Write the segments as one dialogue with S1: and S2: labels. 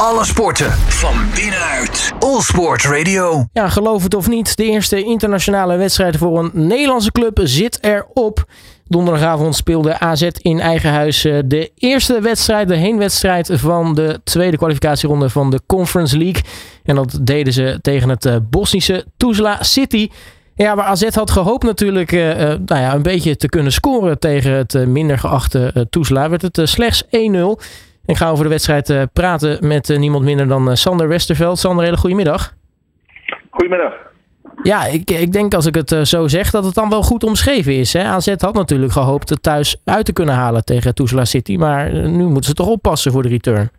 S1: Alle sporten van binnenuit. All Sport Radio.
S2: Ja, geloof het of niet, de eerste internationale wedstrijd voor een Nederlandse club zit erop. Donderdagavond speelde AZ in eigen huis eh, de eerste wedstrijd, de heenwedstrijd van de tweede kwalificatieronde van de Conference League. En dat deden ze tegen het eh, Bosnische Tuzla City. Ja, waar AZ had gehoopt natuurlijk uh, nou ja, een beetje te kunnen scoren tegen het minder geachte Tuzla, werd het slechts 1-0. Ik ga over de wedstrijd praten met niemand minder dan Sander Westerveld. Sander, hele goedemiddag.
S3: Goedemiddag.
S2: Ja, ik, ik denk als ik het zo zeg dat het dan wel goed omschreven is. Hè? AZ had natuurlijk gehoopt het thuis uit te kunnen halen tegen Tuzla City. Maar nu moeten ze toch oppassen voor de return.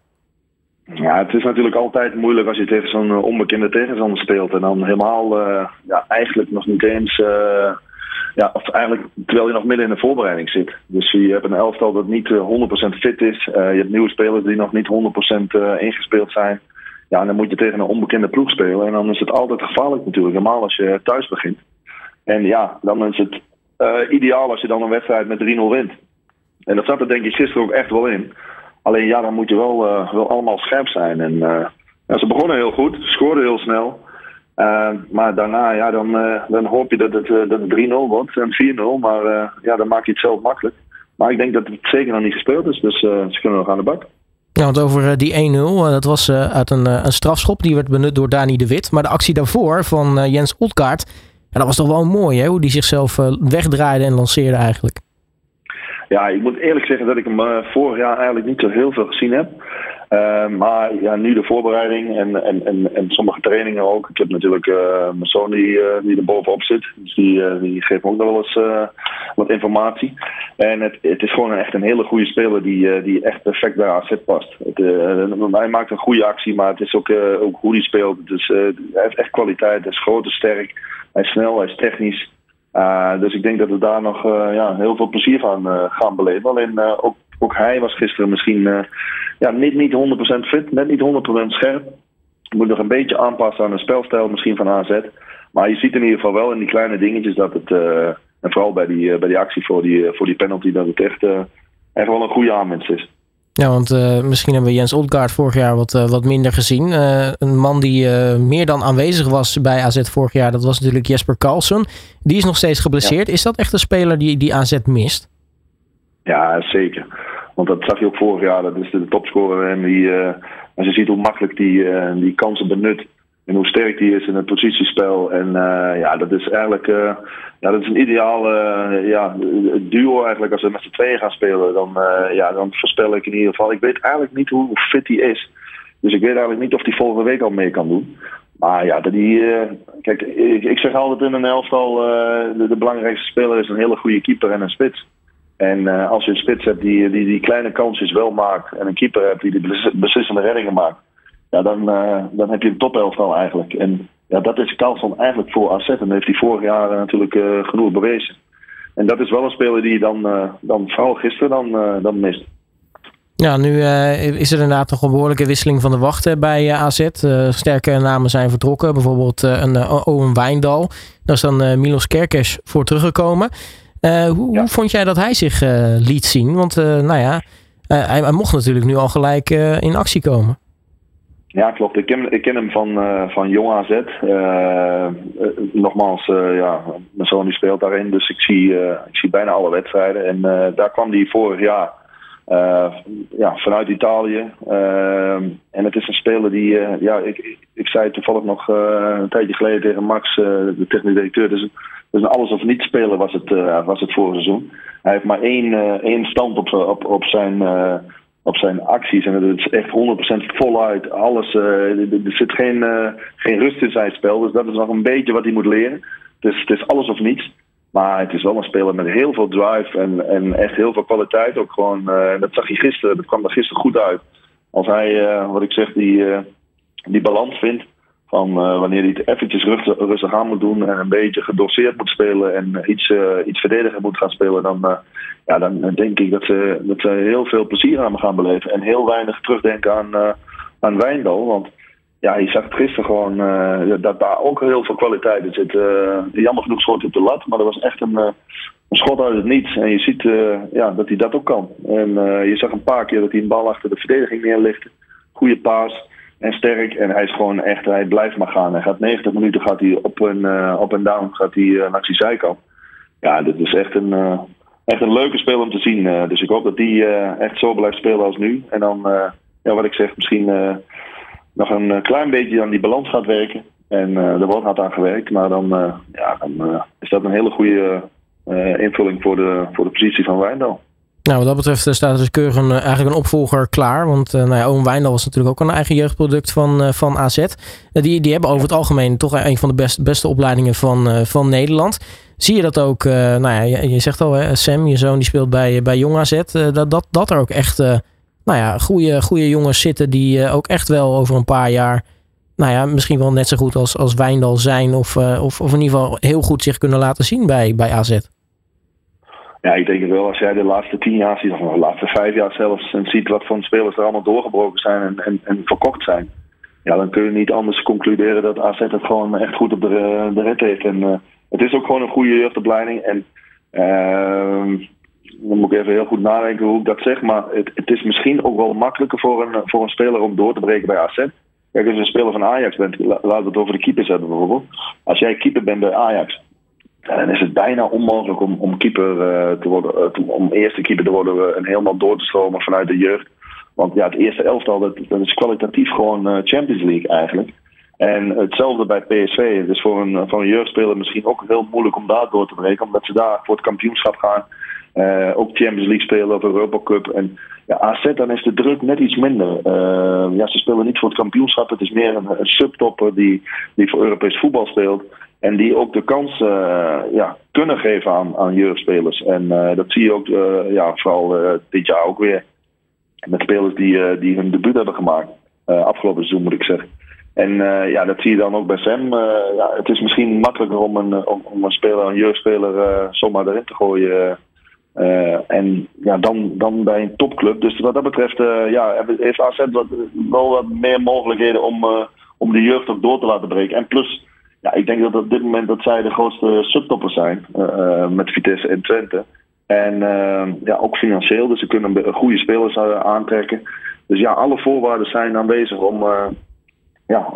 S3: Ja, het is natuurlijk altijd moeilijk als je tegen zo'n eh, onbekende tegenstander speelt. En dan helemaal, uh, ja, eigenlijk nog niet eens. Uh, ja, of eigenlijk terwijl je nog midden in de voorbereiding zit. Dus je hebt een elftal dat niet 100% fit is. je hebt nieuwe spelers die nog niet 100% ingespeeld zijn. Ja, en dan moet je tegen een onbekende ploeg spelen. En dan is het altijd gevaarlijk natuurlijk. Normaal als je thuis begint. En ja, dan is het ideaal als je dan een wedstrijd met 3-0 wint. En dat zat er denk ik gisteren ook echt wel in. Alleen ja, dan moet je wel, wel allemaal scherp zijn. En ja, ze begonnen heel goed, scoorden heel snel. Uh, maar daarna, ja, dan, dan hoop je dat het, dat het 3-0 wordt en 4-0. Maar ja, dan maak je het zelf makkelijk. Maar ik denk dat het zeker nog niet gespeeld is, dus ze kunnen nog aan de bak.
S2: Ja, want over die 1-0, dat was uit een, een strafschop. Die werd benut door Dani de Wit. Maar de actie daarvoor van Jens Otkaart, ja, dat was toch wel mooi, hè? Hoe die zichzelf wegdraaide en lanceerde eigenlijk.
S3: Ja, ik moet eerlijk zeggen dat ik hem vorig jaar eigenlijk niet zo heel veel gezien heb. Uh, maar ja, nu de voorbereiding en, en, en, en sommige trainingen ook. Ik heb natuurlijk uh, mijn zoon die, die er bovenop zit. Dus die, die geeft me ook nog wel eens wat informatie. En het, het is gewoon echt een hele goede speler die, die echt perfect bij AZ past. Het, hij maakt een goede actie, maar het is ook, ook hoe hij speelt. Dus, hij heeft echt kwaliteit, hij is groot en sterk. Hij is snel, hij is technisch. Uh, dus ik denk dat we daar nog uh, ja, heel veel plezier van uh, gaan beleven. Alleen ook, ook hij was gisteren misschien ja, niet, niet 100% fit, net niet 100% scherp. Moet nog een beetje aanpassen aan de spelstijl misschien van AZ. Maar je ziet in ieder geval wel in die kleine dingetjes dat het, en vooral bij die, bij die actie voor die, voor die penalty, dat het echt, echt wel een goede aanwinst is.
S2: Ja, want uh, misschien hebben we Jens Odgaard vorig jaar wat, uh, wat minder gezien. Uh, een man die meer dan aanwezig was bij AZ vorig jaar, dat was natuurlijk Jesper Carlsen. Die is nog steeds geblesseerd. Ja. Is dat echt een speler die, die AZ mist?
S3: Ja, zeker. Want dat zag je ook vorig jaar. Dat is de, topscorer. En die, als je ziet hoe makkelijk die, die kansen benut. En hoe sterk die is in het positiespel. En ja, dat is eigenlijk ja, dat is een ideaal uh, ja, duo eigenlijk. Als we met z'n tweeën gaan spelen, dan, uh, ja, dan voorspel ik in ieder geval. Ik weet eigenlijk niet hoe fit hij is. Dus ik weet eigenlijk niet of hij volgende week al mee kan doen. Maar ja, die, uh, kijk, ik, ik, zeg altijd in een elftal, de, de, belangrijkste speler is een hele goede keeper en een spits. En als je een spits hebt die, die die kleine kansjes wel maakt en een keeper hebt die de beslissende reddingen maakt, ja, dan, dan heb je een topelftal eigenlijk. En ja, dat is Carlson eigenlijk voor AZ. En dat heeft hij vorig jaar eh, natuurlijk genoeg bewezen. En dat is wel een speler die je dan, dan vooral gisteren dan, dan mist.
S2: Ja, nu is er inderdaad nog een behoorlijke wisseling van de wacht bij AZ. sterke namen zijn vertrokken. Bijvoorbeeld een Owen Wijndal. Daar is dan Milos Kerkes voor teruggekomen. Hoe, ja. hoe, vond jij dat hij zich liet zien? Want nou ja, hij, hij, mocht natuurlijk nu al gelijk in actie komen.
S3: Ja, klopt. Ik ken, ik ken hem van, van Jong AZ. Nogmaals, ja, mijn zoon die speelt daarin, dus ik zie, ik zie bijna alle wedstrijden. En daar kwam hij vorig jaar ja, vanuit Italië. en het is een speler die, ja, ik, ik zei toevallig nog een tijdje geleden tegen Max, de technisch directeur. Dus, dus alles of niet speler was het, was het vorig seizoen. Hij heeft maar één, één stand op, op, op zijn op zijn acties. En het is echt 100% voluit. Alles, uh, er zit geen, uh, geen rust in zijn spel. Dus dat is nog een beetje wat hij moet leren. Dus het is alles of niets. Maar het is wel een speler met heel veel drive en, en echt heel veel kwaliteit. Ook gewoon, uh, dat zag hij gisteren, dat kwam er gisteren goed uit. Als hij, wat ik zeg, die, die balans vindt. Van wanneer hij het eventjes rustig, aan moet doen en een beetje gedoseerd moet spelen en iets, iets verdediger moet gaan spelen, dan, ja, dan denk ik dat ze, dat ze heel veel plezier aan gaan beleven. En heel weinig terugdenken aan, aan Wijndal. Want ja, je zag gisteren gewoon dat daar ook heel veel kwaliteit in zit. Jammer genoeg schoot hij op de lat, maar dat was echt een, een schot uit het niets. En je ziet ja, dat hij dat ook kan. En je zag een paar keer dat hij een bal achter de verdediging neerlichtte. goede paas en sterk. En hij is gewoon echt, hij blijft maar gaan. Hij gaat 90 minuten gaat hij op en, uh, op en down, gaat hij uh, langs die zijkant. Ja, dit is echt een, uh, echt een leuke speel om te zien. dus ik hoop dat die echt zo blijft spelen als nu. En dan, ja, wat ik zeg, misschien nog een klein beetje aan die balans gaat werken. En er wordt hard aan gewerkt. Maar dan, ja, dan is dat een hele goede invulling voor de, voor de positie van Wijndal.
S2: Nou, wat dat betreft staat er dus keurig een, eigenlijk een opvolger klaar. Want uh, nou ja, Wijndal was natuurlijk ook een eigen jeugdproduct van, van AZ. Die, die hebben over het algemeen toch een van de best, beste opleidingen van, van Nederland. Zie je dat ook, nou ja, je, je, zegt al, hè, Sam, je zoon die speelt bij, bij Jong AZ. dat, dat, dat er ook echt nou ja, goede, goede jongens zitten die ook echt wel over een paar jaar... Nou ja, misschien wel net zo goed als, als Wijndal zijn. Of, of, of in ieder geval heel goed zich kunnen laten zien bij, bij AZ.
S3: Ja, ik denk wel. Als jij de laatste tien jaar ziet, of de laatste vijf jaar zelfs, en ziet wat voor spelers er allemaal doorgebroken zijn en, en, en verkocht zijn. Ja, dan kun je niet anders concluderen dat AZ het gewoon echt goed op de, de rit heeft. En uh, het is ook gewoon een goede jeugdopleiding. En uh, dan moet ik even heel goed nadenken hoe ik dat zeg. Maar het, het is misschien ook wel makkelijker voor een, voor een speler om door te breken bij AZ. Kijk, als je een speler van Ajax bent, laten we het over de keepers hebben bijvoorbeeld. Als jij keeper bent bij Ajax, dan is het bijna onmogelijk om, om keeper uh, te worden, uh, om eerste keeper te worden en helemaal door te stromen vanuit de jeugd. Want ja, het eerste elftal, dat, dat is kwalitatief gewoon Champions League eigenlijk. En hetzelfde bij PSV. Het is voor een, voor een jeugdspeler misschien ook heel moeilijk om daar door te breken, omdat ze daar voor het kampioenschap gaan. ook Champions League spelen of Europa Cup. En ja, AZ, dan is de druk net iets minder. ja, ze spelen niet voor het kampioenschap. Het is meer een, een subtopper die, die voor Europees voetbal speelt. En die ook de kans uh, ja, kunnen geven aan, aan jeugdspelers. En uh, dat zie je ook uh, ja, vooral dit jaar ook weer. Met spelers die, die hun debuut hebben gemaakt. afgelopen seizoen moet ik zeggen. En ja, dat zie je dan ook bij Sam. ja, het is misschien makkelijker om een, om, om een speler, een jeugdspeler, zomaar erin te gooien. en ja, dan, dan bij een topclub. Dus wat dat betreft ja, heeft AZ wat, wel wat meer mogelijkheden om, om de jeugd ook door te laten breken. En plus ja, ik denk dat op dit moment dat zij de grootste subtoppers zijn. Uh, met Vitesse en Twente. En uh, ja, ook financieel. Dus ze kunnen goede spelers aantrekken. Dus ja, alle voorwaarden zijn aanwezig om, ja,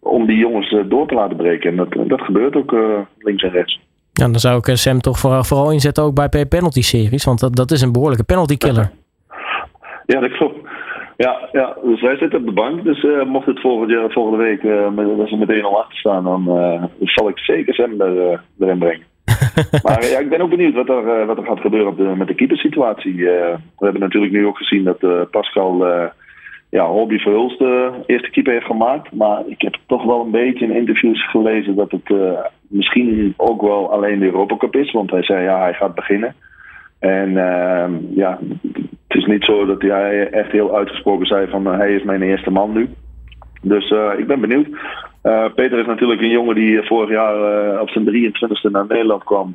S3: om die jongens door te laten breken. En dat, dat gebeurt ook links en rechts.
S2: Ja, dan zou ik Sam toch vooral, vooral inzetten ook bij penalty series. Want dat, dat is een behoorlijke penalty killer.
S3: Ja, dat klopt. Ja, ja, dus wij zitten op de bank. Dus uh, mocht het volgende, volgende week uh, met, als we meteen al achter staan, dan uh, zal ik zeker Sam er, erin brengen. maar ja, ik ben ook benieuwd wat er, wat er gaat gebeuren op de, met de keepersituatie. we hebben natuurlijk nu ook gezien dat Pascal ja, Hobby Verhulst de eerste keeper heeft gemaakt. Maar ik heb toch wel een beetje in interviews gelezen dat het misschien ook wel alleen de Europa Cup is. Want hij zei ja, hij gaat beginnen. En ehm, ja, het is niet zo dat hij echt heel uitgesproken zei van uh, hij is mijn eerste man nu. Dus uh, ik ben benieuwd. Uh, Peter is natuurlijk een jongen die vorig jaar op zijn 23e naar Nederland kwam.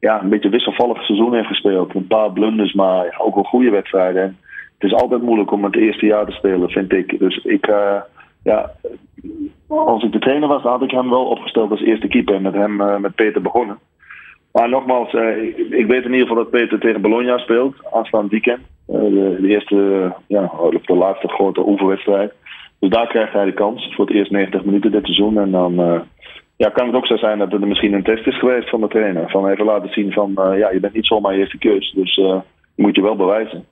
S3: ja, een beetje wisselvallig seizoen heeft gespeeld. Een paar blunders, maar ook wel goede wedstrijden. En het is altijd moeilijk om het eerste jaar te spelen, vind ik. Dus ik, ja, als ik de trainer was, had ik hem wel opgesteld als eerste keeper en met hem, met Peter begonnen. Maar nogmaals, uh, ik weet in ieder geval dat Peter tegen Bologna speelt, aanstaand weekend. Uh, de, de, eerste, ja, de laatste grote oefenwedstrijd. Dus daar krijgt hij de kans voor het eerst 90 minuten dit seizoen. En dan uh, ja, kan het ook zo zijn dat er misschien een test is geweest van de trainer. Van even laten zien van, ja, je bent niet zomaar eerste keus. Dus je moet je wel bewijzen.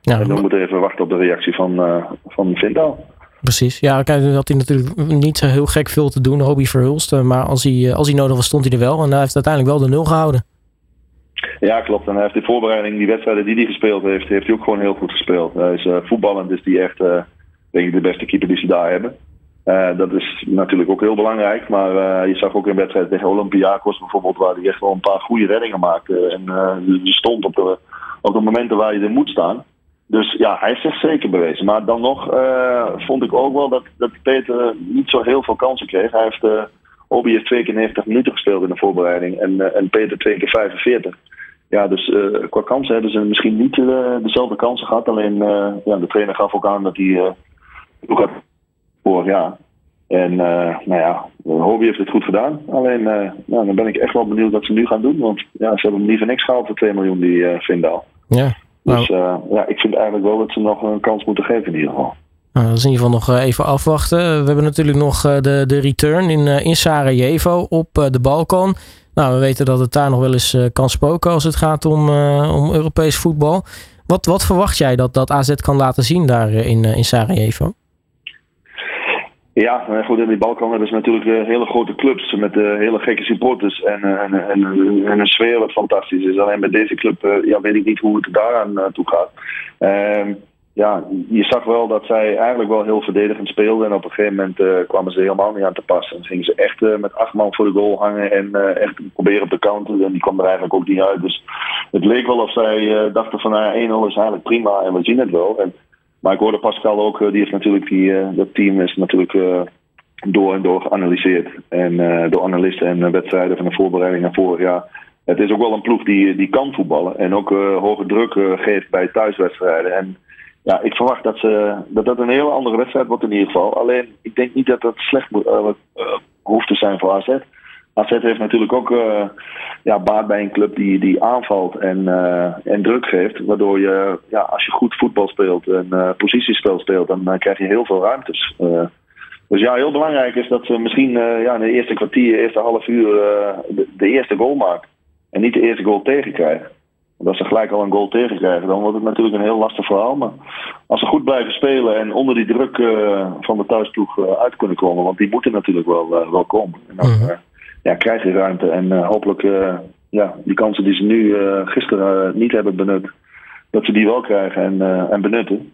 S3: Ja, en dan moeten we even wachten op de reactie van, van Vindaal.
S2: Precies. Ja, kijk, had hij natuurlijk niet zo heel gek veel te doen, Hobie Verhulst. Eh, maar als hij, eh, als hij nodig was, stond hij er wel. En hij heeft uiteindelijk wel de nul gehouden.
S3: Ja, klopt. En hij heeft de voorbereiding, die wedstrijden die hij gespeeld heeft, heeft hij ook gewoon heel goed gespeeld. Hij is uh, voetballend, is die echt, denk ik, de beste keeper die ze daar hebben. Dat is natuurlijk ook heel belangrijk. Maar je zag ook in wedstrijden tegen Olympiakos bijvoorbeeld, waar hij echt wel een paar goede reddingen maakte. En stond op de, op de momenten waar je er moet staan. Dus ja, hij heeft zich zeker bewezen. Maar dan nog uh, vond ik ook wel dat, dat Peter niet zo heel veel kansen kreeg. Hij heeft, uh, Obi heeft twee keer 90 minuten gespeeld in de voorbereiding en, uh, en Peter twee keer 45. Ja, dus qua kansen hebben ze misschien niet dezelfde kansen gehad. Alleen ja, de trainer gaf ook aan dat hij ook had vorig jaar. En nou ja, Hobby heeft het goed gedaan. Alleen nou, dan ben ik echt wel benieuwd wat ze nu gaan doen. Want ja, ze hebben hem niet voor niks gehaald voor 2 miljoen, die Vindal.
S2: Ja,
S3: dus uh, ja, ik vind eigenlijk wel dat ze nog een kans moeten geven in ieder geval.
S2: Nou, dat is in ieder geval nog even afwachten. We hebben natuurlijk nog de, de return in, in Sarajevo op de Balkan. Nou, we weten dat het daar nog wel eens kan spoken als het gaat om, om Europees voetbal. Wat, wat verwacht jij dat, dat AZ kan laten zien daar in, in Sarajevo?
S3: Ja, goed, in die Balkan hebben ze natuurlijk uh, hele grote clubs met uh, hele gekke supporters en, en, en, en, een sfeer wat fantastisch is. Alleen bij deze club ja, weet ik niet hoe het daaraan toe gaat. Ehm, ja, je zag wel dat zij eigenlijk wel heel verdedigend speelden. En op een gegeven moment kwamen ze helemaal niet aan te passen. En gingen ze echt met acht man voor de goal hangen en echt proberen op de counter. En die kwam er eigenlijk ook niet uit. Dus het leek wel of zij dachten van nou, 1-0 is eigenlijk prima en we zien het wel. En, maar ik hoorde Pascal ook, die heeft natuurlijk die, dat team is natuurlijk door en door geanalyseerd. En door analisten en wedstrijden van de voorbereiding naar vorig jaar. Het is ook wel een ploeg die, die kan voetballen en ook hoge druk geeft bij thuiswedstrijden. En ja, ik verwacht dat, ze, dat dat een hele andere wedstrijd wordt in ieder geval. Alleen, ik denk niet dat dat slecht moet, hoeft te zijn voor AZ. AZ heeft natuurlijk ook ja, baat bij een club die, die aanvalt en, en druk geeft. Waardoor je, ja, als je goed voetbal speelt en uh, positiespel speelt, dan krijg je heel veel ruimtes. dus ja, heel belangrijk is dat ze misschien ja, in de eerste kwartier, eerste half uur de, de, eerste goal maken. En niet de eerste goal tegenkrijgen. Want als ze gelijk al een goal tegenkrijgen, dan wordt het natuurlijk een heel lastig verhaal. Maar als ze goed blijven spelen en onder die druk van de thuisploeg uit kunnen komen, want die moeten natuurlijk wel, wel komen. En dan, mm-hmm ja, krijg je ruimte. En hopelijk ja, die kansen die ze nu gisteren niet hebben benut, dat ze die wel krijgen en, en benutten.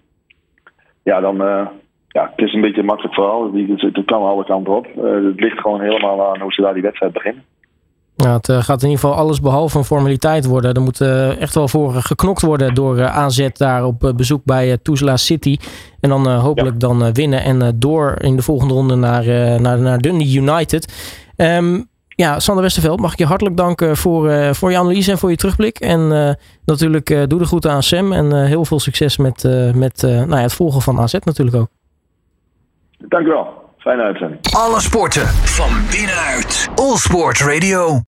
S3: Ja, dan ja, het is een beetje een makkelijk verhaal. Het kan alle kanten op. het ligt gewoon helemaal aan hoe ze daar die wedstrijd beginnen.
S2: Ja, het gaat in ieder geval alles behalve een formaliteit worden. Er moet echt wel voor geknokt worden door AZ daar op bezoek bij Tuzla City. En dan hopelijk dan winnen en door in de volgende ronde naar, naar, naar Dundee United. Um, ja, Sander Westerveld, mag ik je hartelijk danken voor, uh, voor je analyse en voor je terugblik. En uh, natuurlijk uh, doe de groeten aan Sam en heel veel succes met, met nou ja, het volgen van AZ natuurlijk ook.
S3: Dankjewel. Fijne uitzending.
S1: Alle sporten van binnenuit. All Sport Radio.